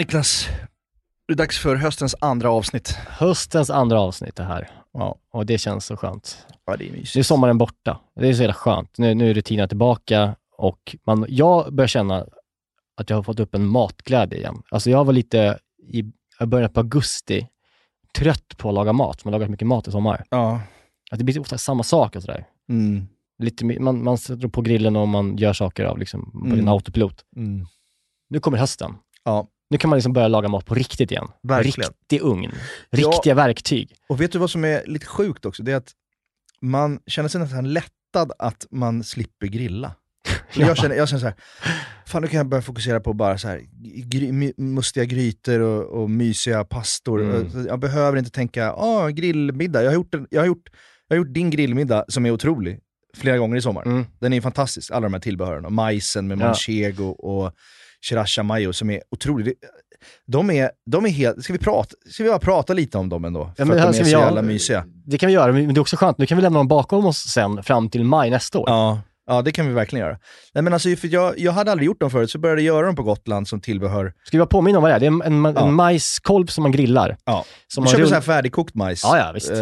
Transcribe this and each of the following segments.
Niklas, det är dags för höstens andra avsnitt. Höstens andra avsnitt det här. Ja, och det känns så skönt. Ja, det är mysigt. Nu är sommaren borta. Det är så jävla skönt. Nu, nu är rutinerna tillbaka och man, jag börjar känna att jag har fått upp en matglädje igen. Alltså jag var lite i jag började på augusti trött på att laga mat. Man har lagat mycket mat i sommar. Ja. Att det blir ofta samma sak och sådär. Mm. Lite, man, man sätter på grillen och man gör saker av liksom, på Mm. en autopilot. Mm. Nu kommer hösten. Ja, Nu kan man liksom börja laga mat på riktigt igen. Verkligen. Riktig ugn. Riktiga verktyg. och vet du vad som är lite sjukt också? Det är att man känner sig nästan lättad att man slipper grilla. Ja. Jag, känner, jag känner så här, fan nu kan jag börja fokusera på bara så här, gry, mustiga grytor och, och mysiga pastor. Mm. Jag behöver inte tänka, ah, grillmiddag. Jag har, gjort jag, har gjort, jag har gjort din grillmiddag som är otrolig flera gånger i sommar. Mm. Den är fantastisk, alla de här tillbehören. Och majsen med Ja. manchego och sriracha mayo som är otrolig. De är, de är helt, ska vi, prata, ska vi bara prata lite om dem ändå? För men att de ska är så jävla mysiga. Det kan vi göra, men det är också skönt. Nu kan vi lämna dem bakom oss sen fram till maj nästa år. Ja, ja, det kan vi verkligen göra. Nej, men alltså, för jag, jag hade aldrig gjort dem förut, så började jag göra dem på Gotland som tillbehör. Ska vi påminna om vad det är? Det är en, en, Ja. en majskolv som man grillar. Ja. Som Man köper rull- så här färdigkokt majs. Ja, ja, visst. Eh,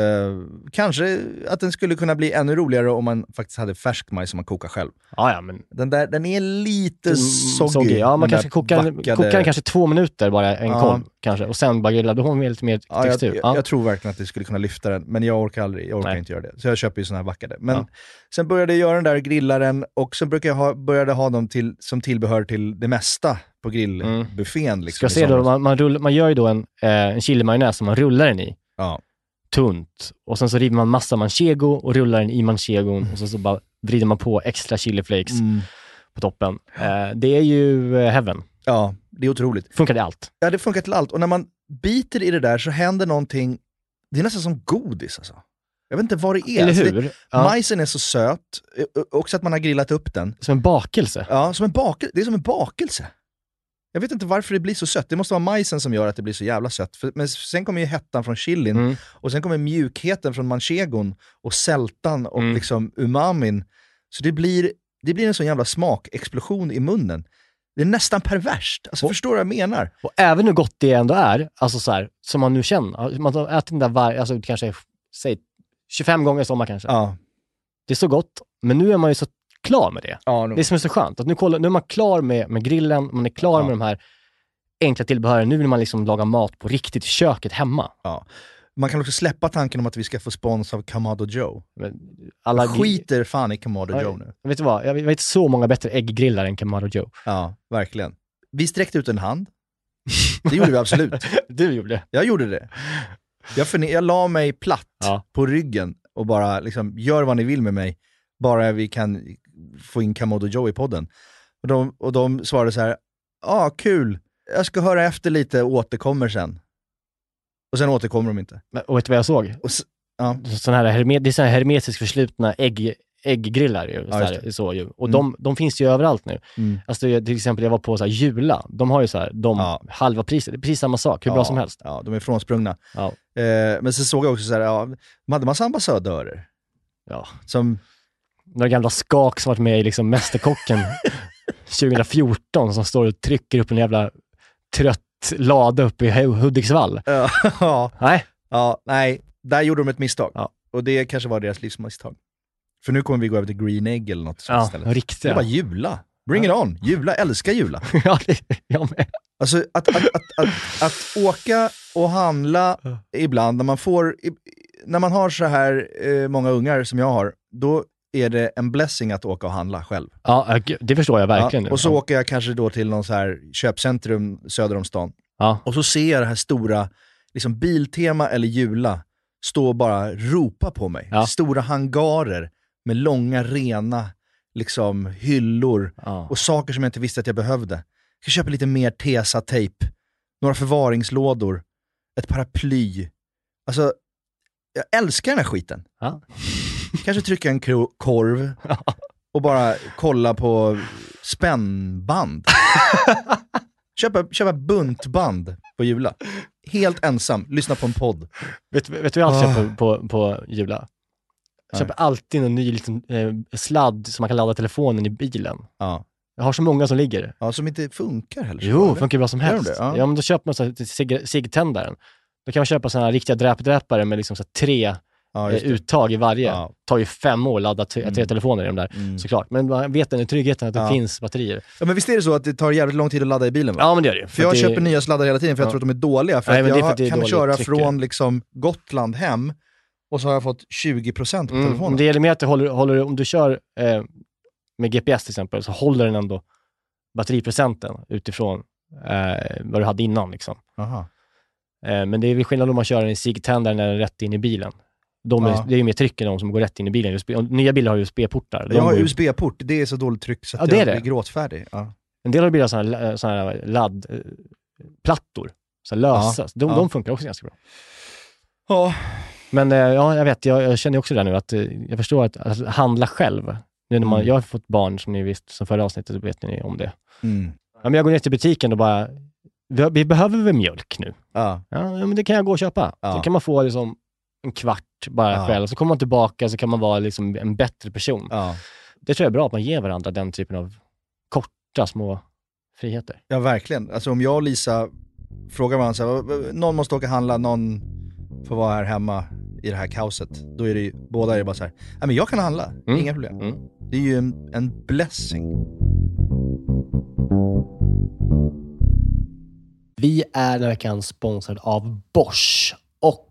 kanske att den skulle kunna bli ännu roligare om man faktiskt hade färsk majs som man kokar själv. Ja, ja, men Den, där, den är lite soggy. soggy. Ja, man kanske kokar, vackade- kokar den kanske två minuter bara, en Ja. kolv kanske. Och sen bara grilla, då har man lite mer Ja, jag, textur. jag, jag tror verkligen att det skulle kunna lyfta den, men jag orkar aldrig, jag orkar Nej. inte göra det. Så jag köper ju såna här vackade. Men Ja. sen började jag göra den där grillaren och så brukar jag ha, började ha dem till, som tillbehör till det mesta på grillbuffén. Liksom, Ska jag i se då, man, man, rull, man gör ju då en, eh, en chilimajonnäs som man rullar den i. Ja. Tunt. Och sen så river man massa manchego och rullar den i manchegon och så, så bara vrider man på extra chiliflakes Mm. på toppen. Eh, det är ju eh, heaven. ja, det är otroligt. Funkar det allt? Ja, det funkar till allt. Och när man biter i det där så händer någonting, det är nästan som godis alltså. Jag vet inte vad det är. Eller Alltså, hur? Det, Ja. Majsen är så söt, också att man har grillat upp den. Som en bakelse. Ja, som en bakelse. Det är som en bakelse. Jag vet inte varför det blir så sött. Det måste vara majsen som gör att det blir så jävla sött. För, men sen kommer ju hettan från chilin Mm. och sen kommer mjukheten från manchegon och sältan och Mm. liksom umamin. Så det blir, det blir en sån jävla smakexplosion i munnen. Det är nästan perverst. Alltså, Och- förstår du vad jag menar? Och även hur gott det ändå är, alltså så här, som man nu känner. Man har ätit den där varje, alltså kanske, säg 25 gånger i sommar kanske. Ja. Det är så gott, men nu är man ju så klar med det. ja Det som är så skönt, att nu, kollar, nu är man klar med, med grillen, man är klar Ja. med de här enkla tillbehören. Nu vill man liksom laga mat på riktigt i köket hemma. Ja. Man kan också släppa tanken om att vi ska få spons av Kamado Joe. Alla skiter fan i Kamado Ja, Joe nu. Vet du vad? Jag vet så många bättre ägggrillar än Kamado Joe. Ja, verkligen. Vi sträckte ut en hand. Det gjorde vi absolut. Du gjorde det. Jag gjorde det. Jag, jag la mig platt Ja. på ryggen och bara liksom, gör vad ni vill med mig, bara vi kan få in Kamodo Joe i podden. Och de, och de svarade så här, ja ah, kul, jag ska höra efter lite och återkommer sen. Och sen återkommer de inte. Men- Och vet du vad jag såg? Och s- ja. Sån här herme, det är såna här hermetiskt förslutna ägg, ägggrillar. Ju, Ja, här, så ju. Och Mm. de, de finns ju överallt nu. Mm. Alltså, till exempel, jag var på så här, Jula. De har ju så här, de, Ja. halva priset. Det är precis samma sak, hur bra Ja, som helst. Ja, de är frånsprungna. Ja. Eh, men så såg jag också så här, ja, de hade massa ambassadörer. Ja. Som, Några gamla skak som varit med i liksom Mästerkocken 2014 som står och trycker upp en jävla trött lada uppe i Hu- Hudiksvall. ja, Nej, ja, nej, där gjorde de ett misstag. Ja. Och det kanske var deras livsmisstag. För nu kommer vi gå över till Green Egg eller något sånt ja, istället. Det riktiga. bara Jula. Bring it on! Jula, älskar Jula. ja, det, jag med. Alltså att, att, att, att, att åka och handla ibland när man får, när man har så här eh, många ungar som jag har, då är det en blessing att åka och handla själv. Ja, det förstår jag verkligen. Ja, och så åker jag kanske då till någon så här köpcentrum söder om stan. Ja. Och så ser jag det här stora, liksom Biltema eller Jula, stå och bara ropa på mig. Ja. Stora hangarer med långa rena liksom, hyllor och saker som jag inte visste att jag behövde. Jag ska köpa lite mer Tesa-tejp, några förvaringslådor, ett paraply. Alltså, jag älskar den här skiten. Kanske trycka en korv och bara kolla på spännband. köpa, köpa buntband på Jula. Helt ensam, lyssna på en podd. Vet, vet du vad jag alltid Ah. köper på, på Jula? Jag köper alltid en ny liten eh, sladd som man kan ladda telefonen i bilen. Ja. Jag har så många som ligger. Ja, som inte funkar heller. Jo, eller? funkar bra som helst. Ja. Ja. men då köper man ciggtändaren. Då kan man köpa sådana här riktiga dräpdräpare med liksom så tre Ja, eh, uttag i varje. Ja. tar ju fem år att ladda tre, tre Mm. telefoner i de där, Mm. såklart. Men man vet den tryggheten att det Ja. finns batterier. Ja, men visst är det så att det tar jävligt lång tid att ladda i bilen? Va? Ja, men det gör det ju. För jag det, köper nya sladdar hela tiden för jag Ja. tror att de är dåliga. För Nej, att jag för att kan köra tryck. från liksom Gotland hem och så har jag fått 20% på Mm, telefonen. men det gäller mer att du håller, håller om du kör eh, med GPS till exempel, så håller den ändå batteriprocenten utifrån eh, vad du hade innan. Liksom. Eh, men det är väl skillnad om man kör den i ciggtändaren eller rätt in i bilen. De är, Ja. Det är ju mer tryck än de som går rätt in i bilen. USB, nya bilar har USB-portar. De Jag har USB-port, det är så dåligt tryck så att Ja, det är jag blir gråtfärdig. Ja. En del av bilar har sådana här, såna här laddplattor, så här lösa. Ja, De, de funkar också ganska bra. Ja. Men eh, ja, jag vet, jag, jag känner också det där nu, att eh, jag förstår att, att handla själv. Nu när man, Mm. Jag har fått barn, som ni visste, som förra avsnittet, så vet ni om det. Mm. Ja, men jag går ner till butiken och bara, vi, vi behöver väl mjölk nu? Ja. Ja, ja, men det kan jag gå och köpa. Ja. Så kan man få liksom en kvart bara Ja. själv, så kommer man tillbaka så kan man vara liksom en bättre person. Ja. Det tror jag är bra, att man ger varandra den typen av korta, små friheter. ja, verkligen. Alltså om jag och Lisa frågar varandra, så här, "Vad- vad- någon måste åka och handla, någon får vara här hemma i det här kaoset. Då är det ju, båda är det bara så här, nej men jag kan handla, Mm. inga problem. Mm. Det är ju en, en blessing. Vi är den här veckan sponsrade av Bosch och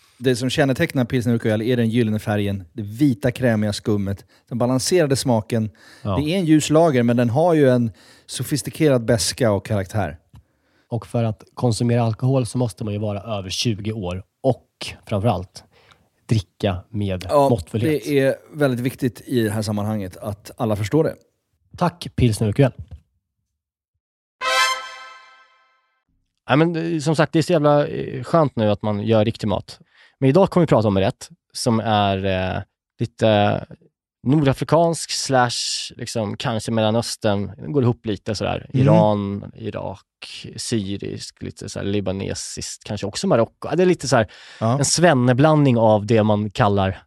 Det som kännetecknar pilsner urquell är den gyllene färgen, det vita krämiga skummet, den balanserade smaken. Ja. Det är en ljus lager, men den har ju en sofistikerad beska och karaktär. Och för att konsumera alkohol så måste man ju vara över 20 år och framförallt dricka med måttfullhet. det är väldigt viktigt i det här sammanhanget att alla förstår det. Tack Pilsner Urquell. Ja, men, eh, som sagt, det är så jävla eh, skönt nu att man gör riktig mat. Men idag kommer vi prata om en rätt som är eh, lite nordafrikansk slash liksom, kanske Mellanöstern. Den går ihop lite sådär. Mm. Iran, Irak, syrisk, lite såhär libanesiskt, kanske också Marocko. Det är lite så här Ja. en svenneblandning av det man kallar,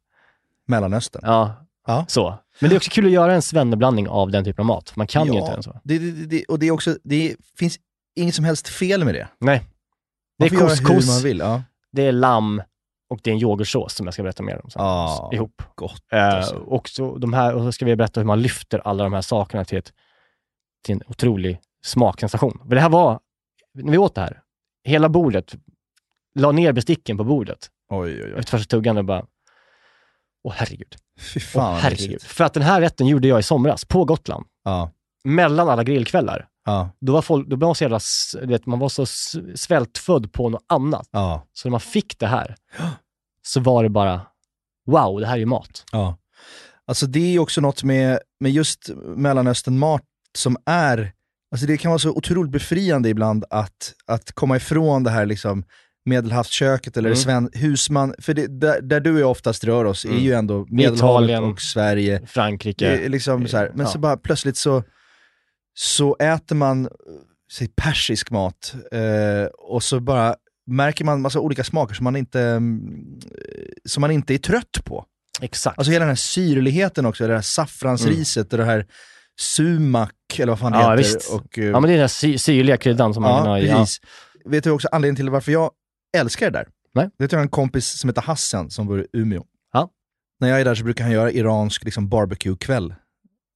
Mellanöstern. ja, Ja. så. Men det är också kul att göra en svenneblandning av den typen av mat. Man kan ju Ja, inte den så. Det, det, det, och det är också, det finns inget som helst fel med det. Nej. Det Man är får göra couscous, hur man vill. Ja. det är lamm och det är en yoghurtsås som jag ska berätta mer om sen. Ja. Ihop. Gott Eh, alltså. och, så de här, och så ska vi berätta hur man lyfter alla de här sakerna till, ett, till en otrolig smaksensation. För det här var, när vi åt det här, hela bordet, la ner besticken på bordet Oj, oj, oj. efter första tuggan och bara, åh herregud. Fy Åh, fan vad herregud. För att den här rätten gjorde jag i somras, på Gotland, Ja. mellan alla grillkvällar. Ja. Då var, folk, då var man så jävla, vet, man var så svältfödd på något annat. Ja. Så när man fick det här, så var det bara, wow, det här är ju mat. Ja. Alltså det är också något med, med just Mellanöstern-mat som är, alltså det kan vara så otroligt befriande ibland att, att komma ifrån det här liksom medelhavsköket eller Mm. sven, husman, för det, där, där du och jag oftast rör oss är Mm. ju ändå Medelhavet Italien. och Sverige. Frankrike. Det är liksom så här, men Ja. så bara plötsligt så, så äter man eh, säg, persisk mat eh, och så bara märker man massa olika smaker som man inte, mm, som man inte är trött på. Exakt. Alltså hela den här syrligheten också, det här saffransriset och det här sumak, eller vad fan det Ja, heter. visst. Och, eh, ja, men det är den här sy- syrliga kryddan som man kan ja, ha i. Ja. Vet du också anledningen till varför jag älskar det där? Nej. Jag har en kompis som heter Hassan som bor i Umeå. Ja. När jag är där så brukar han göra iransk liksom, barbecue-kväll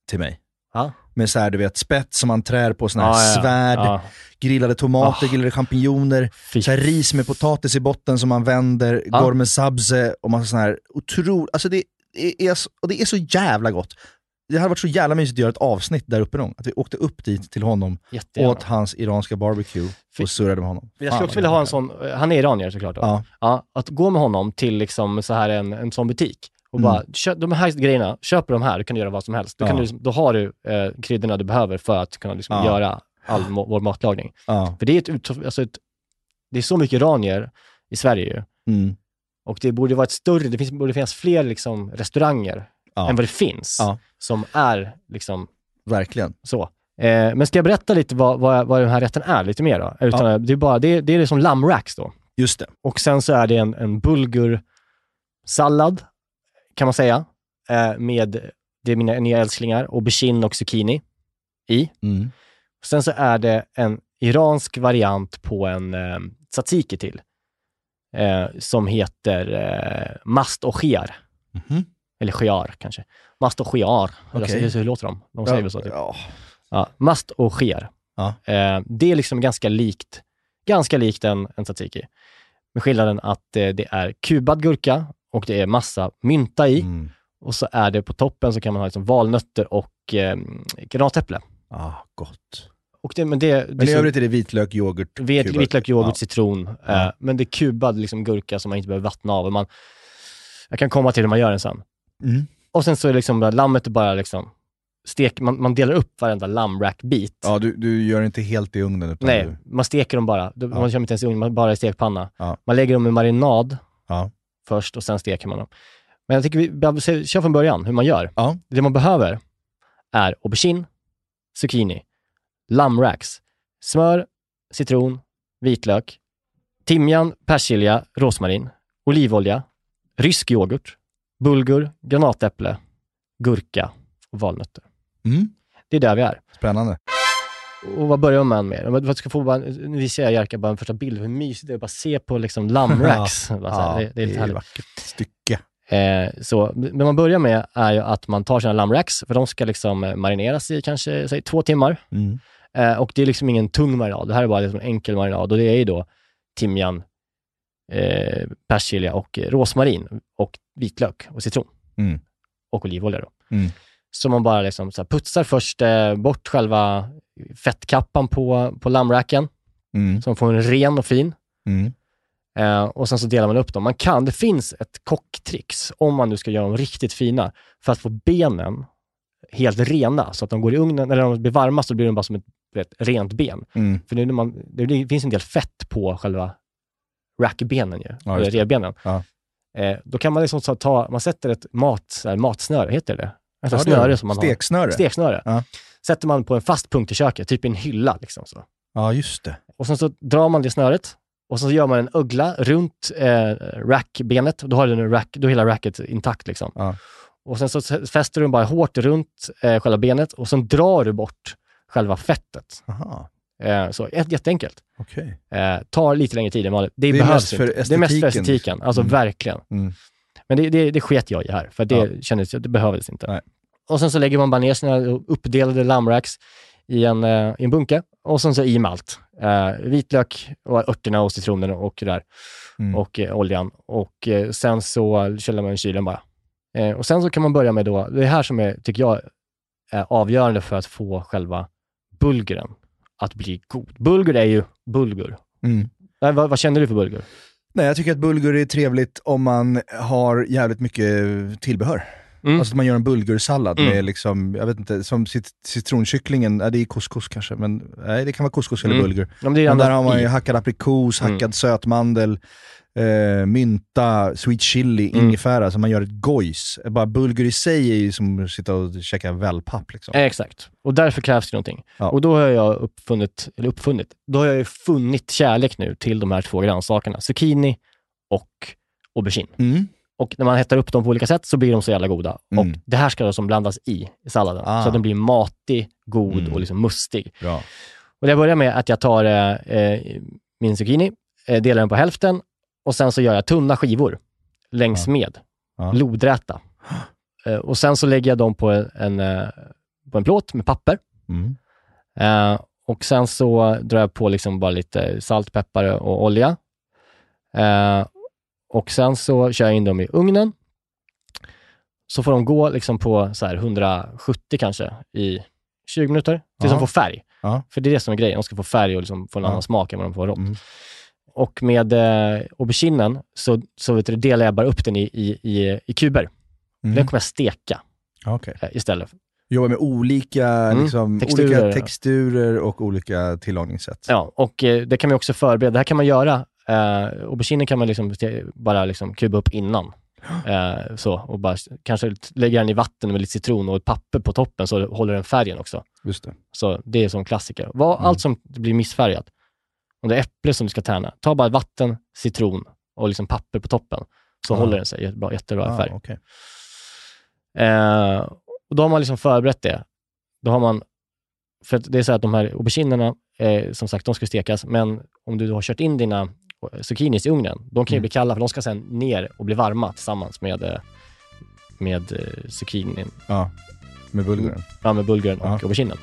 till mig. Ja. Med så här, du vet, spett som man trär på såna här Ja, ja, svärd, Ja. grillade tomater, Ah. grillade champinjoner, Fy så här, ris med potatis i botten som man vänder, Ja. gormen sabze och massa sån här otroligt, alltså det är, och det är så jävla gott. Det hade varit så jävla mysigt att göra ett avsnitt där uppe någon. Att vi åkte upp dit till honom, Jättegärna. åt hans iranska barbecue och surrade med honom. Jag skulle också vilja ha en sån, han är iranier såklart då. Ja. Ja, att gå med honom till liksom så här en, en sån butik och Mm. bara, kö, de här grejerna, köper de här, du kan göra vad som helst. Då, kan Ja. du, liksom- då har du eh, kryddorna du behöver för att kunna liksom Ja. göra all må, vår matlagning. Ja. För det är, ett, alltså ett, det är så mycket iranier i Sverige ju. Mm. Och det borde vara ett större, det finns, borde finnas fler liksom, restauranger än vad det finns som är liksom Verkligen. så. Eh, men ska jag berätta lite vad, vad, vad den här rätten är lite mer då? Utan, det är bara, det, det är som lammracks då. Just det. Och sen så är det en, en bulgursallad, kan man säga, eh, med, det är mina nya älsklingar, aubergine och zucchini i. Mm. Sen så är det en iransk variant på en eh, tzatziki till, eh, som heter eh, mast och khiar. Mhm. Eller khiar kanske. Mast och khiar, Eller Okej. så- hur låter de? De säger väl så? Typ. Ja. Ja, mast och khiar. Ja. Eh, det är liksom ganska likt, ganska likt en, en tzatziki. Med skillnaden att eh, det är kubad gurka och det är massa mynta i. Mm. Och så är det på toppen så kan man ha liksom valnötter och eh, granatäpple. Ah, gott. Och det, men det, det Men i övrigt är det vitlök, yoghurt, kubad. vitlök, yoghurt, Ja. citron. Ja. Eh, men det är kubad liksom, gurka som man inte behöver vattna av. Och Man, jag kan komma till hur man gör den sen. Mm. Och sen så är liksom, bara- lammet är bara liksom, stek, man, man delar upp varenda lammrackbit. Ja, du, du gör inte helt i ugnen utan Nej, du... man steker dem bara. Du- Man kör inte ens i ugn, man bara i stekpanna. Ja. Man lägger dem i marinad Ja. Först och sen steker man dem. Men jag tycker vi kör från början hur man gör. Ja. Det man behöver är aubergine, zucchini, lammracks, smör, citron, vitlök, timjan, persilja, rosmarin, olivolja, rysk yoghurt, bulgur, granatäpple, gurka och valnötter. Mm. Det är där vi är. Spännande. Och vad börjar man med? Vad- ska få bara, nu visar jag Jerka bara en första bild, hur mysigt det är att bara se på liksom lammracks. Så här, det, det är lite ett härligt. vackert stycke. Eh, så, men man börjar med är ju att man tar sina lammracks, för de ska liksom eh, marineras i kanske säg, två timmar. Mm. Eh, och det är liksom ingen tung marinad, det här är bara liksom en enkel marinad och det är ju då timjan, eh, persilja och rosmarin och vitlök och citron. Mm. Och olivolja då. Mm. Så man bara liksom så putsar först eh, bort själva fettkappan på, på lammracken, Mm. så man får en ren och fin. Mm. Eh, och sen så delar man upp dem. Man kan, det finns ett kocktrix om man nu ska göra dem riktigt fina för att få benen helt rena så att de går i ugnen, eller när de blir varma så blir de bara som ett vet, rent ben. Mm. För nu när man, det finns en del fett på själva rackbenen ju, Ja, eller revbenen. Ja. Eh, då kan man liksom så ta, man sätter ett mat, här, matsnöre, heter det Ett Ja, det snöre som man Steksnöre. har. Steksnöre. Ja. Sätter man på en fast punkt i köket, typ i en hylla. Liksom, så. Ja, just det. Och sen så drar man det snöret och så gör man en ögla runt eh, rackbenet. Då har du rack, då är hela racket intakt. Liksom. Ja. Och sen så fäster du bara hårt runt eh, själva benet och sen drar du bort själva fettet. Aha. Eh, så jätteenkelt. Okej. Eh, tar lite längre tid än vanligt. Det, Det är mest för inte. Det är mest för estetiken. estetiken. Alltså Mm. verkligen. Mm. Men det, det, det sket jag i här, för det Ja. kändes, det behövdes inte. Nej. Och sen så lägger man bara ner sina uppdelade lammracks i en, eh, i en bunke och sen så i med allt. Eh, vitlök, och örterna och citronen och det där. Mm. Och eh, oljan. Och eh, sen så källar man i kylen bara. Eh, och sen så kan man börja med då, det här som är, tycker jag är avgörande för att få själva bulguren att bli god. Bulgur är ju bulgur. Mm. Nej, vad, vad känner du för bulgur? Nej, jag tycker att bulgur är trevligt om man har jävligt mycket tillbehör. Mm. Alltså att man gör en bulgursallad Mm. med liksom, jag vet inte, som cit citronkycklingen, ja, det är couscous kanske, men nej det kan vara couscous eller Mm. bulgur. Ja, men Men där har man ju hackad aprikos, Mm. hackad sötmandel, eh, mynta, sweet chili, Mm. ingefära, så man gör ett gojs. Bara bulgur i sig är ju som att sitta och käka wellpapp liksom. Eh, Exakt. Och därför krävs det någonting. Ja. Och då har jag uppfunnit, eller uppfunnit, då har jag ju funnit kärlek nu till de här två grönsakerna. Zucchini och aubergine. Och när man hettar upp dem på olika sätt så blir de så jävla goda. Mm. Och det här ska då som blandas i, i salladen. Ah. Så att den blir matig, god Mm. och liksom mustig. Bra. Och det börjar med att jag tar eh, eh, min zucchini, eh, delar den på hälften och sen så gör jag tunna skivor längs Ja. med. Ja. Lodräta. Eh, och sen så lägger jag dem på en, en, eh, på en plåt med papper. Mm. Eh, och sen så drar jag på liksom bara lite salt, peppar och olja. Och sen så kör jag in dem i ugnen. Så får de gå liksom på så här 170 kanske i 20 minuter tills Ja. de får färg. Ja. För det är det som är grejen. De ska få färg och liksom få en Ja. annan smak än vad de får rått. Mm. Och med eh, auberginen så, så vet du, delar jag bara upp den i, i, i, i kuber. Mm. Den kommer jag steka Okej. eh, istället. Jobbar med olika, Mm, liksom, texturer. olika texturer och olika tillagningssätt. Ja, och eh, det kan man också förbereda. Det här kan man göra. Eh, auberginen kan man liksom bara liksom kuba upp innan. Eh, så, och bara kanske lägga den i vatten med lite citron och ett papper på toppen så håller den färgen också. Just det. Så det är som klassiker. Vad, Mm. Allt som blir missfärgat. Om det är äpple som du ska tärna, ta bara vatten, citron och liksom papper på toppen. Så Ja. håller den sig jättebra, jättebra Ah, färg. okej. Eh, och då har man liksom förberett det. Då har man, för det är så att de här auberginerna, eh, som sagt, de ska stekas, men om du har kört in dina zucchinis i ugnen, de kan ju Mm. bli kalla, för de ska sen ner och bli varma tillsammans med, eh, med eh, zucchinin, Ja, med bulguren. ja, med bulguren och Ja. auberginen.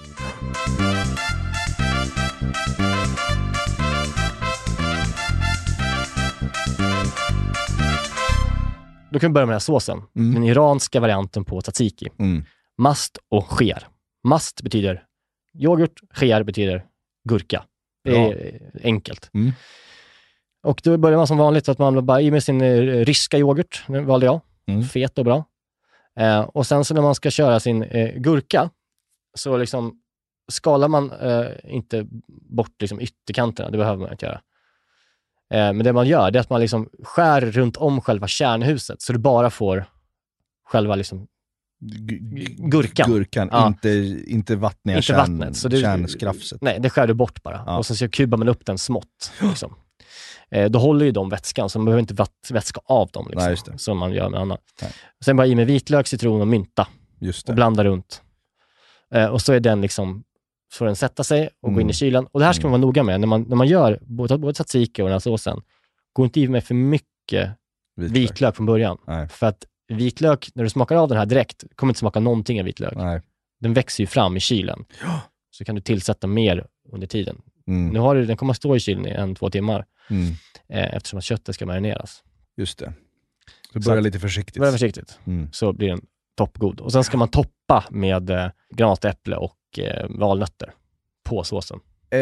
Då kan vi börja med den här såsen. Mm. Den iranska varianten på tzatziki. Mm. Mast och sker. Mast betyder yoghurt, sker betyder gurka. Det är enkelt. Mm. Och då börjar man som vanligt att man bara i med sin eh, ryska yoghurt, den valde jag. Mm. Fet och bra. Eh, och sen så när man ska köra sin eh, gurka så liksom skalar man eh, inte bort liksom ytterkanterna, det behöver man inte göra. Eh, men det man gör det är att man liksom skär runt om själva kärnhuset så du bara får själva liksom Gurkan. Gurkan, Ja. inte, inte vattniga Inte kärn, vattnet, så du- kärnskrafset. Nej, det skär du bort bara. Ja. Och sen så kubar man upp den smått. Liksom. Eh, då håller ju de vätskan, så man behöver inte vätska av dem. Liksom, Nej. Som man gör med annat. Sen bara i med vitlök, citron och mynta Just och det. blanda runt. Eh, och så är den liksom, får den sätta sig och gå in Mm. i kylen. Och det här ska man vara noga med när man, när man gör både, både tzatziki och den här såsen. Gå inte i med för mycket Vitlök. vitlök från början. Nej. För att vitlök, när du smakar av den här direkt, kommer inte smaka någonting av vitlök. Nej. Den växer ju fram i kylen. Så kan du tillsätta mer under tiden. Mm. Nu har du, den kommer att stå i kylen i en, två timmar Mm. eh, eftersom att köttet ska marineras. Just det. Så börja lite försiktigt. Börja försiktigt, Mm. så blir den toppgod. Och sen ska man toppa med eh, granatäpple och eh, valnötter på såsen. Eh,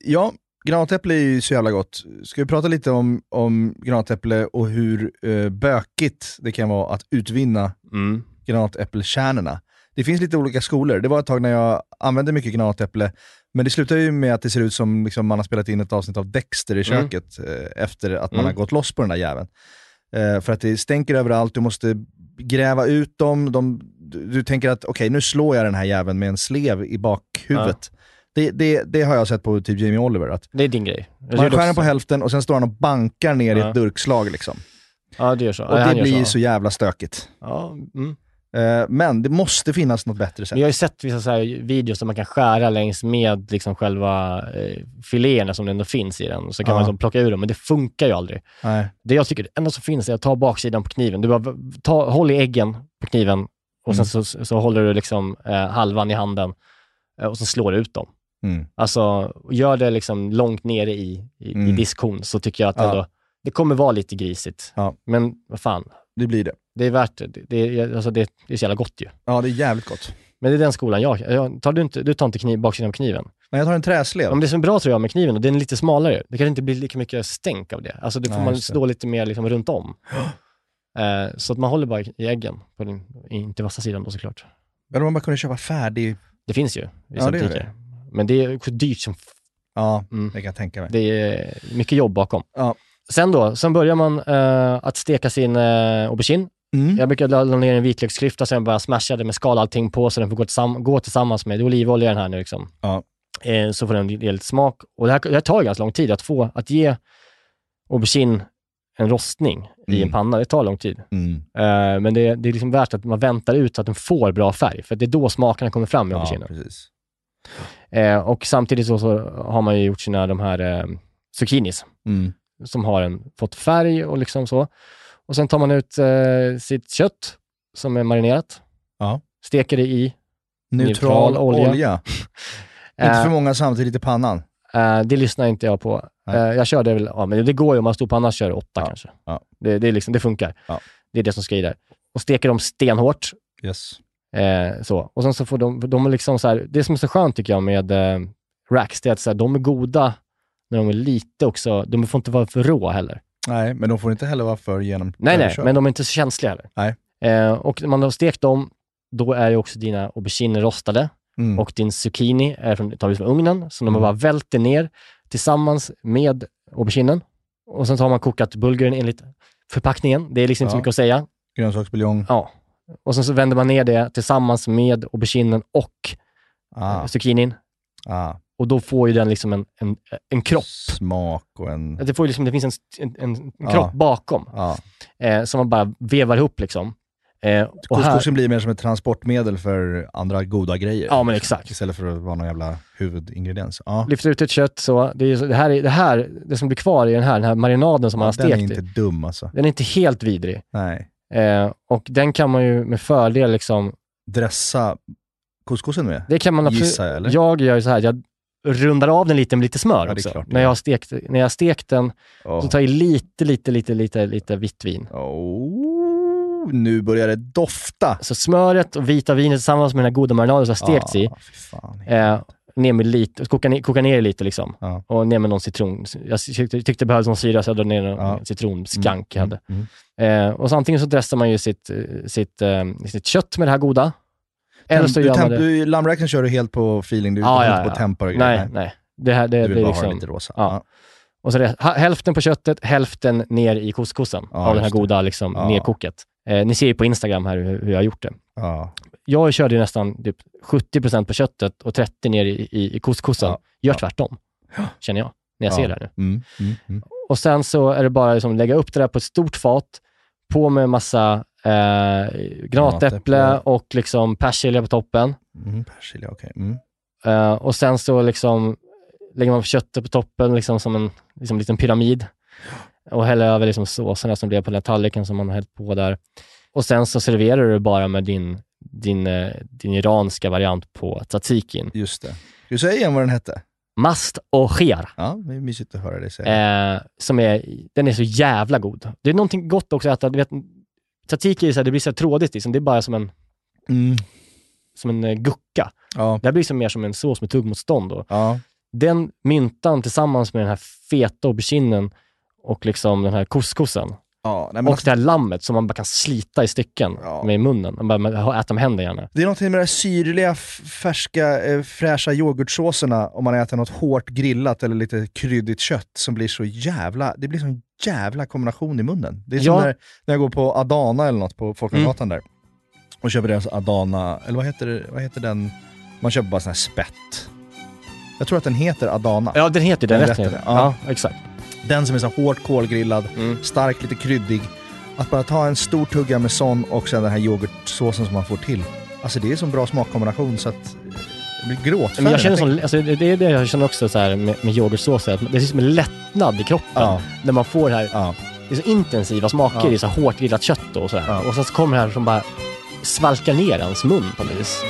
ja, granatäpple är ju så jävla gott. Ska vi prata lite om, om granatäpple och hur eh, bökigt det kan vara att utvinna Mm. granatäppelkärnorna? Det finns lite olika skolor. Det var ett tag när jag använde mycket granatäpple, men det slutar ju med att det ser ut som liksom, man har spelat in ett avsnitt av Dexter i Mm. köket eh, efter att man Mm. har gått loss på den där jäveln. Eh, för att det stänker överallt, du måste gräva ut dem. De, du, tänker att okej, nu slår jag den här jäveln med en slev i bakhuvudet. Det, det, det har jag sett på typ Jamie Oliver. Att Det är din grej. Jag man skär den också- på hälften och sen står han och bankar ner i Ja. ett durkslag. Liksom. Ja, det gör så. Och Ja, det blir så jävla stökigt. Ja, mm. Eh, men det måste finnas något bättre sätt. Men jag har ju sett vissa så videos där man kan skära längs med liksom själva eh, filéerna som det ändå finns i den. Så kan Ja. man liksom plocka ur dem, men det funkar ju aldrig. Nej. Det jag tycker det enda som finns är att ta baksidan på kniven. Du bara ta, håll i äggen på kniven och sen Mm. så, så håller du liksom eh, halvan i handen eh, och så slår du ut dem. Mm. Alltså, gör det liksom långt nere i, i, i Mm. diskhon så tycker jag att Ja. ändå, det kommer vara lite grisigt. Ja. Men vad fan, Det blir det. Det är värt det. Det är, alltså det, det är så jävla gott ju. Ja, det är jävligt gott. Men det är den skolan jag, jag tar du, inte, du tar inte kniv, baksidan på kniven. Men jag tar en träslev. Om det som är bra tror jag med kniven, och den är lite smalare, det kan inte bli lika mycket stänk av det. Alltså det får Nej, man det. slå lite mer liksom runt om. Eh, så att man håller bara i äggen, på den, inte vassa sidan då såklart. Eller om man bara kunde köpa färdig... Det finns ju i Ja, det butiker. Men det är dyrt som Ja, Mm. det kan jag tänka mig. Det är mycket jobb bakom. Ja. Sen då, sen börjar man eh, att steka sin uh, aubergine. Mm. Jag brukar la la ner en vitlöksklyfta, sen bara smasha det med skala allting på så den får gå, tillsam- gå tillsammans med, det är olivolja den här nu liksom. Ja. Eh, så får den ge lite smak. Och det här, det här tar ganska lång tid att få, att ge aubergine en rostning i Mm. en panna. Det tar lång tid. Mm. Eh, men det, det är liksom värt att man väntar ut så att den får bra färg, för det är då smakerna kommer fram i Ja, auberginen. precis. Eh, och samtidigt så, så har man ju gjort sina de här eh, zucchinis Mm. som har en, fått färg och liksom så. Och sen tar man ut eh, sitt kött som är marinerat, Ja. steker det i Neutral, Neutral olja. olja. Inte Eh, för många samtidigt i pannan. Eh, det lyssnar inte jag på. Nej. Eh, jag körde väl, ja men det går ju om man står på annars kör åtta Ja, kanske. ja. Det, det, är liksom, det funkar. Ja. Det är det som ska i där. Och steker dem stenhårt. Yes. Eh, så. Och sen så får de, de är liksom så här, det som är så skönt tycker jag med eh, racks, det är att så här, de är goda när de är lite också, de får inte vara för rå heller. Nej, men de får inte heller vara för genom Nej, nej, men de är inte så känsliga heller. Nej. Eh, och när man har stekt dem, då är ju också dina auberginer rostade Mm. och din zucchini är från, tar vi från ugnen, så de Mm. bara välter ner tillsammans med auberginen. Och sen så har man kokat bulguren enligt förpackningen. Det är liksom inte så Ja. mycket att säga. Grönsaksbuljong. Ja. Och sen så vänder man ner det tillsammans med auberginen och Ah, zucchinin. ah. Och då får ju den liksom en, en, en kropp. Smak och en... Det, får ju liksom, det finns en, en, en, Ja. kropp bakom Ja. eh, som man bara vevar ihop. Liksom. Eh, Couscousen blir mer som ett transportmedel för andra goda grejer. ja, men exakt. Istället för att vara någon jävla huvudingrediens. Ja. Lyfter ut ett kött så. Det, är, det, här, är- det här, det som blir kvar i den här, den här marinaden som man har den är stekt inte i, dum alltså. den är inte helt vidrig. Nej. Eh, och den kan man ju med fördel liksom, Dressa couscousen med? det kan man absolut, Gissar jag, eller? jag gör ju så här, jag rundar av den lite med lite smör är också. klart när, jag har stekt, när jag har stekt den Åh. så tar jag i lite, lite, lite, lite, lite vitt vin. Oh, nu börjar det dofta! Så smöret och vita vinet tillsammans med den här goda marinaden som har stekts i, Ah, fan. eh, ner med lite, koka ner, koka ner lite liksom. Ja. Och ner med någon citron. Jag tyckte, tyckte det behövdes någon syra så jag drog ner någon Ja. citronskank jag hade. Mm, mm. Eh, och så antingen så dressar man ju sitt, sitt, eh, sitt kött med det här goda. Eller så gör man det... du- kör du helt på feeling, du Ja, går ja, inte på ja. tempar och grejer. Nej, nej. Det här, det, Du vill det bara liksom, ha det lite rosa. ja. Och så det, hälften på köttet, hälften ner i couscousen Ja, av det här goda liksom, Ja. nerkoket. Eh, ni ser ju på Instagram här hur, hur jag har gjort det. Ja. Jag körde ju nästan typ 70% på köttet och 30% ner i, i, i couscousen. Ja. Gör Ja. tvärtom, känner jag, när jag Ja. ser det här nu. Mm, mm, mm. Och sen så är det bara liksom lägga upp det där på ett stort fat, på med massa eh, granatäpple och liksom persilja på toppen. Mm, persilja, okej. Mm. Eh, och sen så liksom lägger man köttet på toppen liksom som en liksom liten pyramid. Och häller över liksom såserna som blev på den tallriken som man har hällt på där. Och sen så serverar du bara med din, din, eh, din iranska variant på tzatzikin. Just det. Ska du säga igen vad den hette? Mast och cher. Ja, det är mysigt att höra dig säga. Eh, som är, den är så jävla god. Det är någonting gott också att äta. Du vet, tzatziki är så här, det blir så här trådigt, liksom. det är bara som en, Mm. som en eh, gucka. Ja. Det här blir som mer som en sås med tuggmotstånd. Och Ja. den myntan tillsammans med den här feta auberginen och liksom den här couscousen Ja, nej, och alltså, det här lammet som man bara kan slita i stycken Ja. med i munnen. Man bara äter med händerna gärna. det är någonting med de här syrliga, färska, eh, fräscha yoghurtsåserna om man äter något hårt grillat eller lite kryddigt kött som blir så jävla, det blir sån jävla kombination i munnen. Det är som Ja. Mm. när, när jag går på Adana eller något på Folkungagatan där och köper deras Adana, eller vad heter, vad heter den? Man köper bara sån här spett. Jag tror att den heter Adana. Ja, den heter den Den rätten. ja. Ja. exakt. Den som är så hårt kolgrillad, Mm. stark, lite kryddig. Att bara ta en stor tugga med sån och sen den här yoghurtsåsen som man får till. Alltså det är en sån bra smakkombination så att jag blir gråtfärdig. Men jag känner sån, alltså, det är det jag känner också så här med, med yoghurtsås, att det är som en lättnad i kroppen ja. när man får det här. Ja. Det är så intensiva smaker ja. i så hårt grillat kött och sådär. Ja. Och sen så kommer det här som bara svalkar ner ens mun på något vis.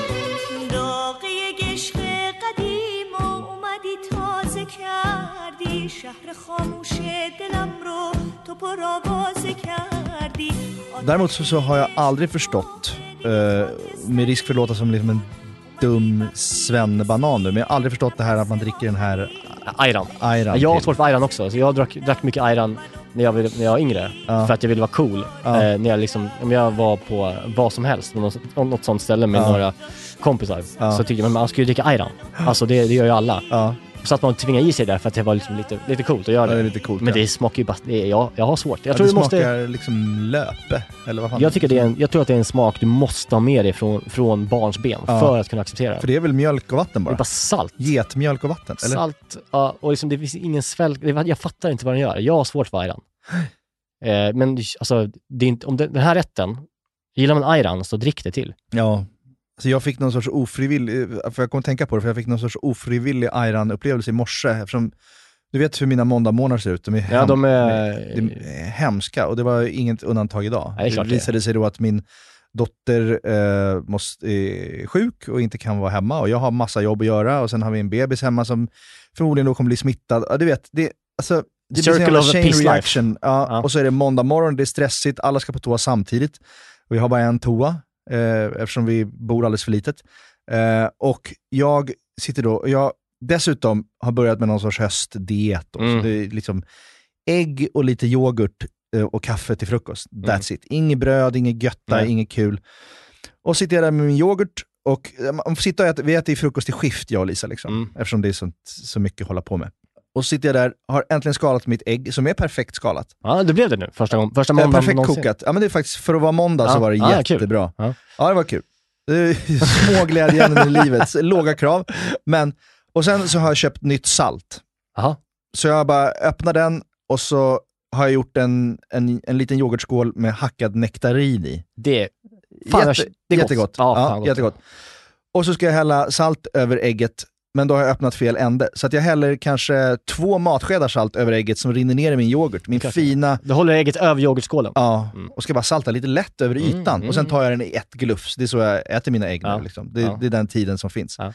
Däremot så, så har jag aldrig förstått, eh, med risk för att låta som liksom en dum svennebanan nu, men jag har aldrig förstått det här att man dricker den här Ayran. ayran Jag har svårt för ayran också, så jag drack, drack mycket ayran när jag, när jag var yngre. Ja. För att jag ville vara cool. Ja. Eh, när jag, liksom, om jag var på vad som helst, något, något sånt ställe med Ja. några kompisar, så tyckte jag men man ska ju dricka ayran. Alltså det, det gör ju alla. Så att man tvingar i sig det för att det var liksom lite, lite coolt att göra ja, det det. är lite coolt. Men ja. det smakar ju bara, det är, jag, jag har svårt. Jag ja, tror det du måste... smakar liksom löpe, eller vad fan Jag, tycker det är en, jag tror att det är en smak du måste ha med dig från, från barns ben Ja. för att kunna acceptera För det. det är väl mjölk och vatten Det bara? är bara salt. Getmjölk och vatten? Eller? Salt, ja, och liksom det finns ingen svälg. det Jag fattar inte vad den gör. Jag har svårt för ayran. Eh, men alltså, det är inte, om det, den här rätten, gillar man ayran så drick det till. Ja. Så jag fick någon sorts ofrivillig, för jag kommer att tänka på det, för jag fick någon sorts ofrivillig ayran-upplevelse i morse eftersom du vet hur mina måndagmorgnar ser ut. De är, Ja, hem- de är... de är hemska och det var inget undantag idag. Ja, det det visade sig då att min dotter eh, måste, är sjuk och inte kan vara hemma och jag har massa jobb att göra och sen har vi en bebis hemma som förmodligen då kommer bli smittad. Ja, du vet, det, alltså, det blir Circle en of a chain peace life. reaction. Ja, Ja. Och så är det måndag morgon, det är stressigt, alla ska på toa samtidigt. Och vi har bara en toa eh, eftersom vi bor alldeles för litet. Eh, och jag sitter då, och jag dessutom har börjat med någon sorts höstdiet. Då, Mm. så det är liksom ägg och lite yoghurt eh, och kaffe till frukost. That's it. Inget bröd, inget götta, Nej. inget kul. Och sitter jag där med min yoghurt och eh, man får sitta och äta, vi äter frukost i skift jag och Lisa, liksom, Mm. eftersom det är sånt, så mycket att hålla på med. Och så sitter jag där, har äntligen skalat mitt ägg, som är perfekt skalat. Ja, det blev det nu. Första, gången, första måndagen perfekt någonsin. kokat. Ja, men det är faktiskt, för att vara måndag så Ja. var det Ja, kul. jättebra. Ja. Ja. det var kul. Det är Små glädjeämnen i livet, låga krav. Men, och sen så har jag köpt nytt salt. Jaha. Så jag bara öppnar den och så har jag gjort en, en, en liten yoghurtskål med hackad nektarin i. Det, fan, Jätte, det är gott. jättegott. Ja, Ja, fan gott. jättegott. Och så ska jag hälla salt över ägget, men då har jag öppnat fel ände. Så att jag häller kanske två matskedar salt över ägget som rinner ner i min yoghurt. Min Kanske. fina... Du håller ägget över yoghurtskålen. Ja, Mm. och ska bara salta lite lätt över Mm, ytan. mm, och sen mm. tar jag den i ett glufs. Det är så jag äter mina ägg Ja. nu. Liksom. Det, Ja. det är den tiden som finns. Ja.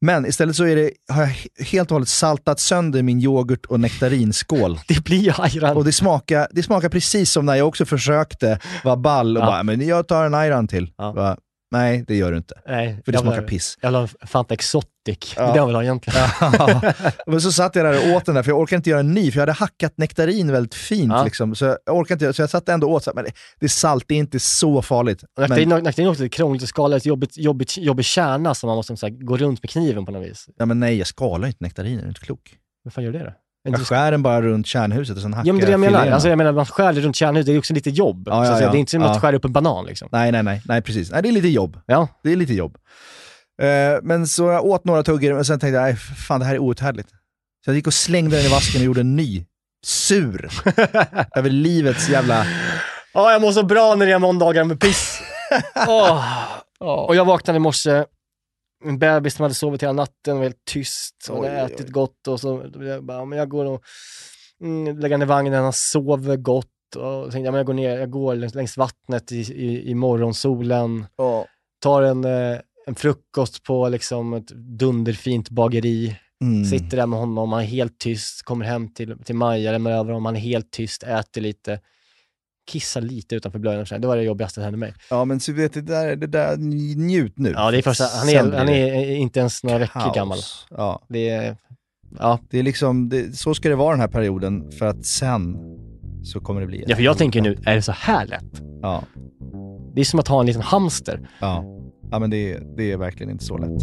Men istället så är det, har jag he- helt och hållet saltat sönder min yoghurt och nektarinskål. Det blir ju ayran. Och det smakar, det smakar precis som när jag också försökte vara ball och Ja. bara, men jag tar en ayran till. Ja. Bara, Nej, det gör du inte. Nej, För det vill smakar piss. Jag vill ha Fanta Exotic. Det är Ja. det jag vill ha egentligen. Men så satt jag där och åt den där, för jag orkade inte göra en ny, för jag hade hackat nektarin väldigt fint. Ja. Liksom, så jag orkade inte, så jag satt ändå åt, så men det, det är salt, det är inte så farligt. Nektarin Men, nektarin är också lite krångligt att skala, ett jobbigt, jobbigt, jobbig kärna som man måste så här, gå runt med kniven på något vis. ja, men nej, jag skalar inte nektarin, är du inte klok? Hur fan gör du det då? Jag skär den bara runt kärnhuset och sen hackar Ja men det är det jag menar. filéerna. Alltså, jag menar, man skär det runt kärnhuset, det är också lite jobb. Ja, ja, ja. Det är inte som Ja. att skära upp en banan liksom. Nej, nej, nej, nej, precis. Nej, det är lite jobb. Ja. Det är lite jobb. Eh, men så jag åt några tuggor, men sen tänkte jag, nej, fan det här är outhärdligt. Så jag gick och slängde den i vasken och gjorde en ny. Sur. Över livets jävla... Ja, jag mår så bra när det är måndagar med piss. Åh. Och jag vaknade i morse, en bebis som hade sovit hela natten, var helt tyst och hade Oj, ätit oj. gott och så jag bara, men jag går och mm, lägger ner vagnen, han sover gott. Och tänkte jag, men jag går ner, jag går längs, längs vattnet i, i, i morgonsolen, tar en, eh, en frukost på liksom ett dunderfint bageri, Mm. sitter där med honom, han är helt tyst, kommer hem till, till Maja, lämnar över honom, han är helt tyst, äter lite, kissar lite utanför blöjan. Det var det jobbigaste som hände mig. Ja, men så vet du, det där, det där, njut nu. Ja, det är första, han, är, han är inte ens några veckor kaos. gammal. Ja, Det är, ja. det är liksom, det, så ska det vara den här perioden, för att sen så kommer det bli... ja, för jag tänker nu, är det så här lätt? Ja, Det är som att ha en liten hamster. ja. ja men det, det är verkligen inte så lätt.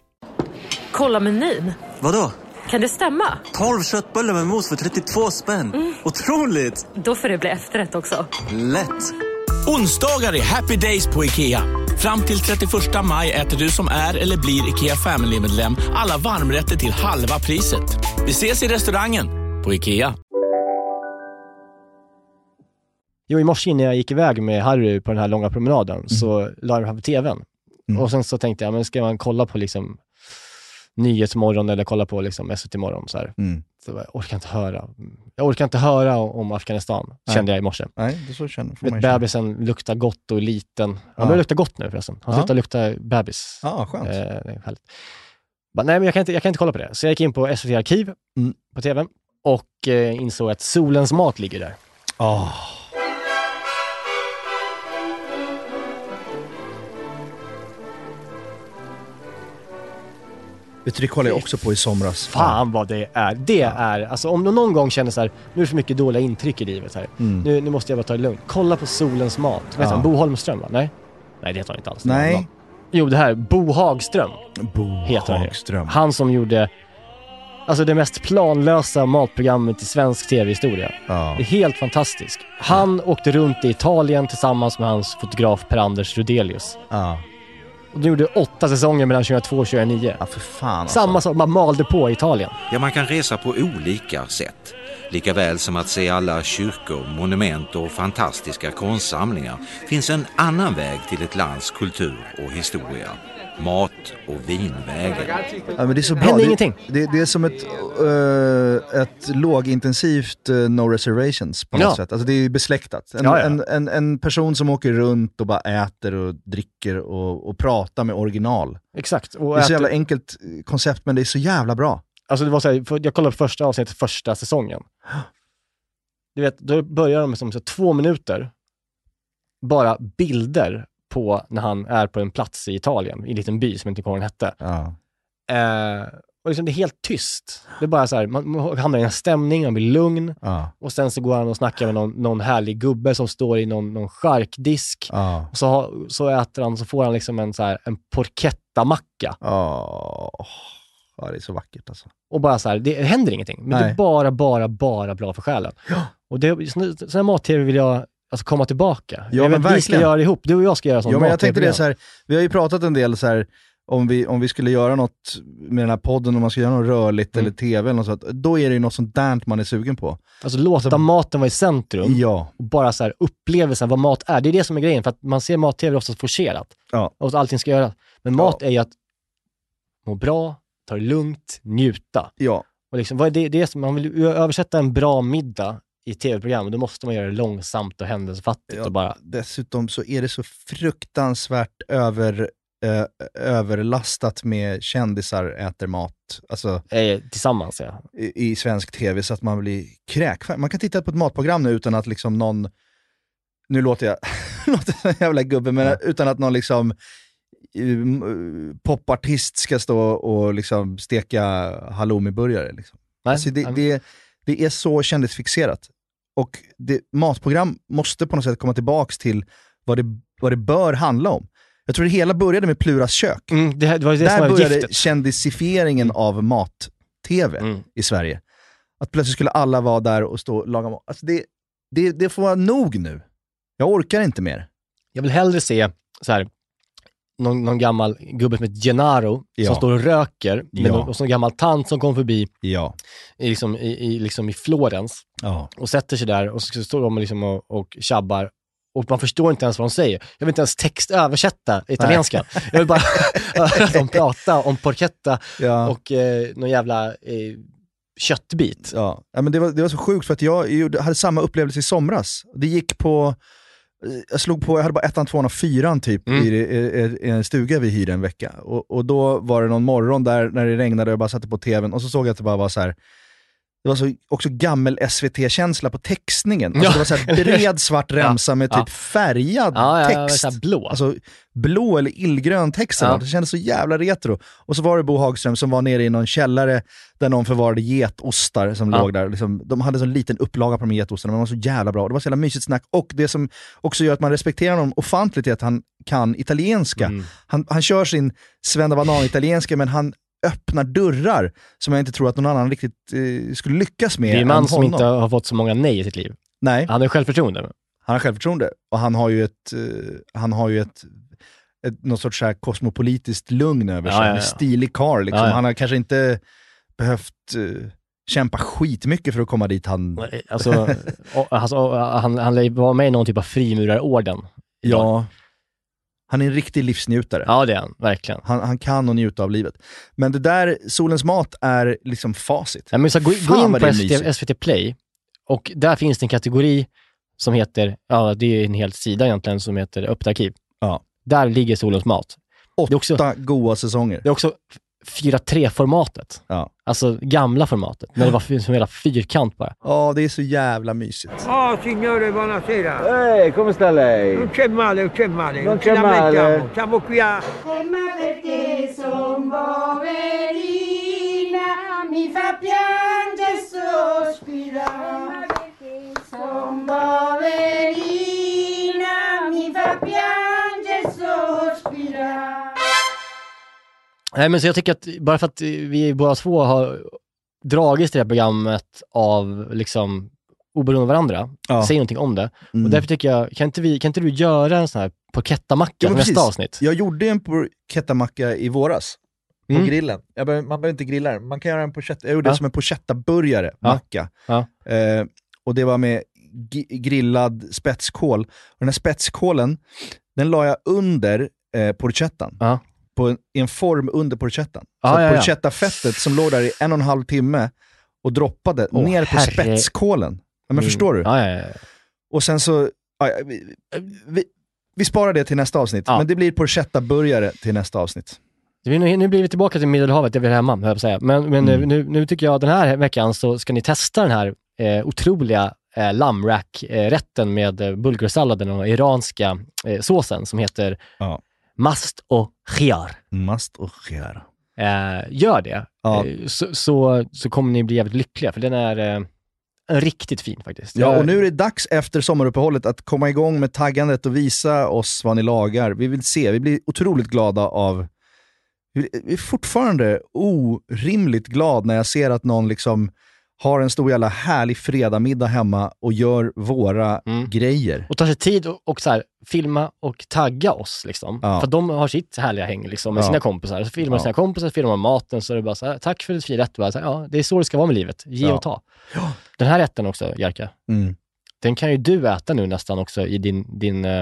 Kolla menyn. Vadå? Kan det stämma? 12 köttbullar med mos för 32 spänn. Otroligt! Då får det bli efterrätt också. Lätt! Onsdagar är happy days på IKEA. Fram till 31 maj äter du som är eller blir IKEA Family-medlem alla varmrätter till halva priset. Vi ses i restaurangen på IKEA. Jo, i morse innan jag gick iväg med Harry på den här långa promenaden så la jag framför tvn. Mm. Och sen så tänkte jag, men ska man kolla på liksom Nyhetsmorgon eller kolla på liksom SVT Morgon så här. Mm. Så jag orkar inte höra. Jag orkar inte höra om Afghanistan, Nej. kände jag i morse. Nej, det så känner, man ju känna. bebisen luktar gott och är liten. Han Ja. börjar lukta gott nu förresten. Han Ja. slutar lukta bebis. Ja, skönt. Eh, härligt. Bara, nej, men jag kan, inte, jag kan inte kolla på det. Så jag gick in på SVT Arkiv Mm. på tv och eh, insåg att Solens mat ligger där. Åh. Vet du, det kollade jag också på i somras. Fan vad det är. Det är, alltså om du någon gång känner så här, nu är det för mycket dåliga intryck i livet här. Mm. Nu, nu måste jag bara ta det lugnt. Kolla på Solens mat. Vet Ja. han? Bo Holmström va? Nej? Nej det heter han inte alls. Nej. Jo det här, Bo Hagström. Bo heter han. Hagström. Han som gjorde, alltså det mest planlösa matprogrammet i svensk tv-historia. Ja. Det är helt fantastiskt. Han åkte runt i Italien tillsammans med hans fotograf Per-Anders Rudelius. Ja. Och de gjorde åtta säsonger mellan 2002 och 2009. Ja, för fan alltså. Samma sak, man malde på i Italien. Ja, man kan resa på olika sätt. Lika väl som att se alla kyrkor, monument och fantastiska konstsamlingar finns en annan väg till ett lands kultur och historia. Mat och vinvägen. Ja, men det är så bra. Händer det, ingenting. Det, det är som ett, eh, ett lågintensivt eh, no reservations på något Ja. sätt. Alltså det är besläktat. En, Ja, ja. En, en, en person som åker runt och bara äter och dricker och, och pratar med original. Exakt. Det Och är så äter- jävla enkelt koncept men det är så jävla bra. Alltså det var så här, för jag kollade på första avsnittet första säsongen. Du vet, då börjar de med som så två minuter, bara bilder på när han är på en plats i Italien, i en liten by som jag inte kommer ihåg hette. Ja. Eh, och liksom det är helt tyst. Det är bara så här, man, man hamnar i en stämning, man blir lugn Ja. och sen så går han och snackar med någon, någon härlig gubbe som står i någon, någon charkdisk. Ja. Och så, så äter han, så får han liksom en, så här, en porchetta-macka. Ja, ja, det är så vackert alltså. Och bara så här, det händer ingenting. Men det Nej. är bara, bara, bara bra för själen. Och det, sån här mat-tv vill jag alltså, komma tillbaka. Ja, jag men vet, vi ska göra det ihop. Du och jag ska göra sån Ja, men jag tänkte det så här, vi har ju pratat en del så här om vi, om vi skulle göra något med den här podden, om man ska göra något rörligt Mm. eller tv eller något sånt, då är det ju något sånt där man är sugen på. Alltså låta maten vara i centrum. Ja. Och bara så här, upplevelsen vad mat är. Det är det som är grejen. För att man ser mat-tv oftast forcerat. Ja. Och allting ska göras. Men mat är ju att må bra, ta det lugnt, njuta. Ja. Och liksom, vad är det, det är som, man vill översätta en bra middag i tv-program, då måste man göra det långsamt och händelsefattigt Ja, och bara Dessutom så är det så fruktansvärt över, eh, överlastat med kändisar äter mat. Alltså, eh, tillsammans ja. i, i svensk tv så att man blir kräkfärdig. Man kan titta på ett matprogram nu utan att liksom någon, nu låter jag, låter som en jävla gubbe, men utan att någon liksom eh, popartist ska stå och liksom steka halloumiburgare. Liksom. Nej, Alltså det, det, det är så kändisfixerat. Och det, matprogram måste på något sätt komma tillbaks till vad det, vad det bör handla om. Jag tror det hela började med Pluras kök. Mm, det, det Där började giftet. kändisifieringen av mat-tv Mm. i Sverige. Att plötsligt skulle alla vara där och stå och laga mat. Alltså det, det, det får vara nog nu. Jag orkar inte mer. Jag vill hellre se så här, någon, någon gammal gubbe som heter Gennaro Ja. som står och röker med Ja. någon, och så en gammal tant som kom förbi Ja. i, liksom, i, i, liksom i Florens Ja. och sätter sig där och så står de liksom och, och tjabbar och man förstår inte ens vad de säger. Jag vill inte ens textöversätta italienska. Jag vill bara höra dem prata om porchetta Ja. och eh, någon jävla eh, köttbit. Ja. Ja, men det, var, det var så sjukt för att jag gjorde, hade samma upplevelse i somras. Det gick på, jag slog på, jag hade bara ettan, tvåan och fyran typ Mm. i, i, i en stuga vi hyrde en vecka. Och, och då var det någon morgon där när det regnade och jag bara satte på tvn och så såg jag att det bara var så här. Det var så också gammel SVT-känsla på textningen. Alltså Ja. Det var så här bred svart remsa med typ Ja. färgad Ja, ja, ja, text. här blå. Alltså blå eller illgrön text. Ja. Det kändes så jävla retro. Och så var det Bo Hagström som var nere i någon källare där någon förvarade getostar som Ja. låg där. Liksom, de hade en sån liten upplaga på de getostarna, men de var så jävla bra. Det var så jävla mysigt snack. Och det som också gör att man respekterar honom ofantligt är att han kan italienska. Mm. Han, han kör sin svennebanan-italienska, men han öppnar dörrar som jag inte tror att någon annan riktigt eh, skulle lyckas med Det är en man som inte har fått så många nej i sitt liv. Nej. Han har självförtroende. Han har självförtroende och han har ju ett, eh, han har ju ett, ett något sorts så här kosmopolitiskt lugn över Ja, sig. ja, En ja. stilig karl. Liksom. Ja, ja. Han har kanske inte behövt eh, kämpa skitmycket för att komma dit han... Alltså, alltså, han, han lär ju vara med i någon typ av frimurarorden. ja. Han är en riktig livsnjutare. Ja, det är han. Verkligen. Han, han kan och njuta av livet. Men det där, Solens mat, är liksom facit. Ja, men så gå, gå in på SVT. SVT Play och där finns det en kategori som heter, ja det är en hel sida egentligen, som heter Öppet arkiv. Ja. Där ligger Solens mat. Åtta också, goa säsonger. det är också 4-3-formatet. Ja. Alltså gamla formatet, när det var som en hela fyrkant bara. Ja, det är så jävla mysigt. Oh signore, buonasera. Hej, come sta lei? Non c'è male, non c'è male. Non c'è male. Siamo qui a... Ma perché son poverina, mi fa piangere e sospirare. Son poverina, mi fa piangere e sospirare. Nej men så jag tycker att bara för att vi båda två har dragits till det här programmet av liksom oberoende av varandra, Ja. säger någonting om det. Mm. Och därför tycker jag, kan inte, vi, kan inte du göra en sån här porchettamacka Ja, nästa precis. avsnitt? Jag gjorde en porchettamacka i våras. På Mm. grillen. Behöver, man behöver inte grilla den. Man kan göra en porchetta. Jag gjorde Ja. det som en porchettaburgare, Ja. macka. Ja. Eh, och det var med grillad spetskål. Och den här spetskålen, den la jag under eh, porchettan. På en, I en form under porchettan. Ja, så att ja. porchettafettet som låg där i en och en halv timme och droppade Åh, ner på herre- spetskålen. Ja, men Mm. förstår du? Ja, ja. Och sen så, vi, vi, vi sparar det till nästa avsnitt, men det blir porchettaburgare till nästa avsnitt. Nu, nu blir vi tillbaka till Medelhavet, där vi är hemma, höll jag på att säga. Men, men Mm. nu, nu tycker jag den här veckan så ska ni testa den här eh, otroliga eh, lammrack-rätten med eh, bulgursalladen och iranska eh, såsen som heter Ja. Mast och khiyar. Mast och skär. Eh, gör det, Ja. eh, så, så, så kommer ni bli jävligt lyckliga, för den är eh, riktigt fin faktiskt. Ja, och nu är det dags efter sommaruppehållet att komma igång med taggandet och visa oss vad ni lagar. Vi vill se, vi blir otroligt glada av... Vi är fortfarande orimligt glad när jag ser att någon liksom har en stor jävla härlig fredagmiddag hemma och gör våra Mm. grejer. och tar sig tid och, och så här, filma och tagga oss. Liksom. Ja. För de har sitt härliga häng liksom, med Ja. sina kompisar. Så filmar Ja. sina kompisar, filmar maten, så är det bara så här, tack för ett fin rätt. Bara, så här, ja, det är så det ska vara med livet, ge Ja. och ta. Den här rätten också, Jerka, Mm. den kan ju du äta nu nästan också i din, din eh,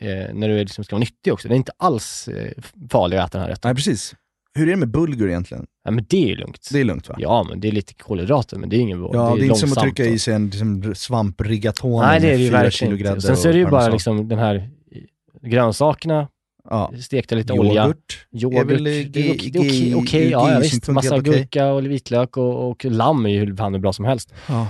eh, när du liksom ska vara nyttig också. Det är inte alls eh, farlig att äta den här rätten. Nej, precis. Hur är det med bulgur egentligen? Ja, men det är ju lugnt. Det är lugnt va? Ja, men det är lite kolhydrater, men det är ingen Ja, det är, inte som att trycka i sig en liksom, svamprigatone Nej, det är med det ju verkligen inte. Sen så är det ju bara liksom den här grönsakerna, Ja. stekta lite olja. Yoghurt. Yoghurt. är väl Det är okej, ur ja, ja visst. Massa gurka och vitlök och, och lamm är ju hur fan bra som helst. Ja.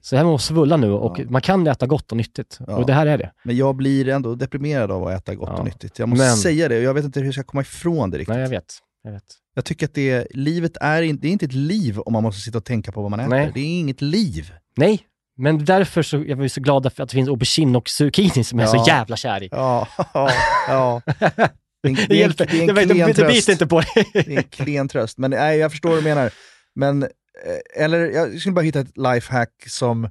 Så det här måste svulla nu och Ja. man kan äta gott och nyttigt. Ja. Och det här är det. Men jag blir ändå deprimerad av att äta gott Ja. och nyttigt. Jag måste Men- säga det, och jag vet inte hur jag ska komma ifrån det riktigt. Nej, jag vet. Jag vet. Jag tycker att det, livet är, in, det är inte ett liv om man måste sitta och tänka på vad man äter. Nej. Det är inget liv. Nej, men därför så jag var så glad för att det finns aubergine och zucchini som jag är så jävla kär i. Ja, ja, ja. Det är en, Det är en, det är en Jag klen det biter tröst. inte på dig. Det är en klen tröst. Men nej, jag förstår vad du menar. Men, eh, eller jag skulle bara hitta ett lifehack som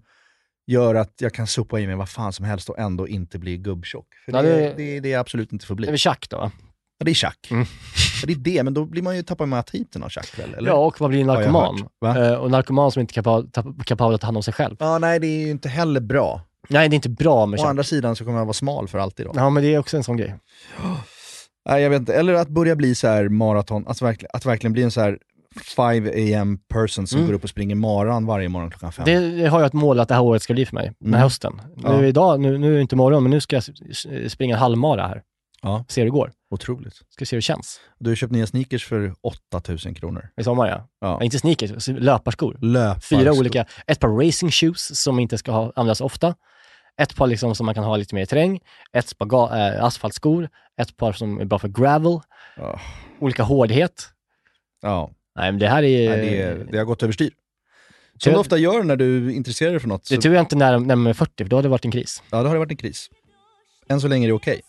gör att jag kan sopa i mig vad fan som helst och ändå inte bli gubbtjock. För Ja, det, det- det, det, det är absolut inte får Det är bli. väl tjack då? Ja, det är tjack. Mm. Ja, det är det, men då blir man ju, tappar man aptiten av tjack väl? Eller? Ja, och man blir narkoman. Eh, och narkoman som inte är kapabel att ta hand om sig själv. Ja, nej, det är ju inte heller bra. Nej, det är inte bra med Å andra sidan så kommer jag vara smal för alltid då. Ja, men det är också en sån grej. Nej, jag vet inte. Eller att börja bli så här maraton, att verkligen, att verkligen bli en så här 5 am person som Mm. går upp och springer maran varje morgon klockan fem. Det, har jag ett mål att det här året ska bli för mig, den här Mm. hösten. Ja. Nu idag, nu, nu är det inte morgon, men nu ska jag springa en halvmara här. Ja. Se hur det går. Otroligt. Ska se hur det känns. Du har köpt nya sneakers för 8000 kronor. I sommar ja. Ja. inte sneakers, löparskor. Löparskor. Fyra olika. Ett par racing shoes som inte ska ha, användas ofta. Ett par liksom som man kan ha lite mer i terräng. Ett par äh, asfaltskor. Ett par som är bra för gravel. Ja. Olika hårdhet. Ja. Nej, men det här är... Nej, det, är- det har gått överstyr. Som du ofta gör när du intresserar dig för något. Det Så, tror jag inte när, när man är 40, för då har det varit en kris. ja, då har det varit en kris. Än så länge är det okej.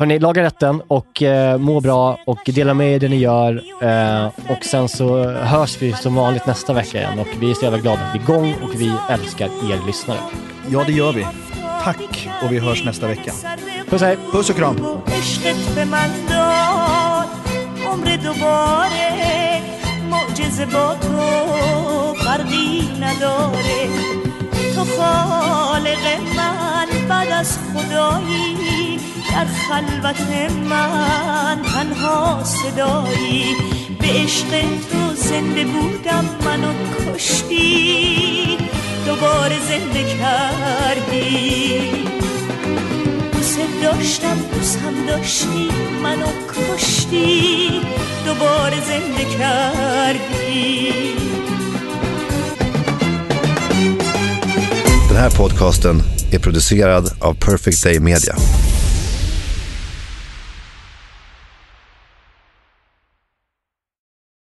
Hörni, laga rätten och eh, må bra och dela med er det ni gör. Eh, och sen så hörs vi som vanligt nästa vecka igen och vi är så jävla glada att vi är igång och vi älskar er lyssnare. Ja, det gör vi. Tack och vi hörs nästa vecka. Puss hej! Puss och kram! عشقت به من داد عمر دوباره معجزه با تو فرقی نداره تو خالق من بعد از خدایی در خلوت من تنها صدایی به عشق تو زنده بودم منو کشتی دوباره زنده کردی دوست داشتم دوستم داشتی منو کشتی دوباره زنده کردی Den här podcasten är producerad av Perfect Day Media.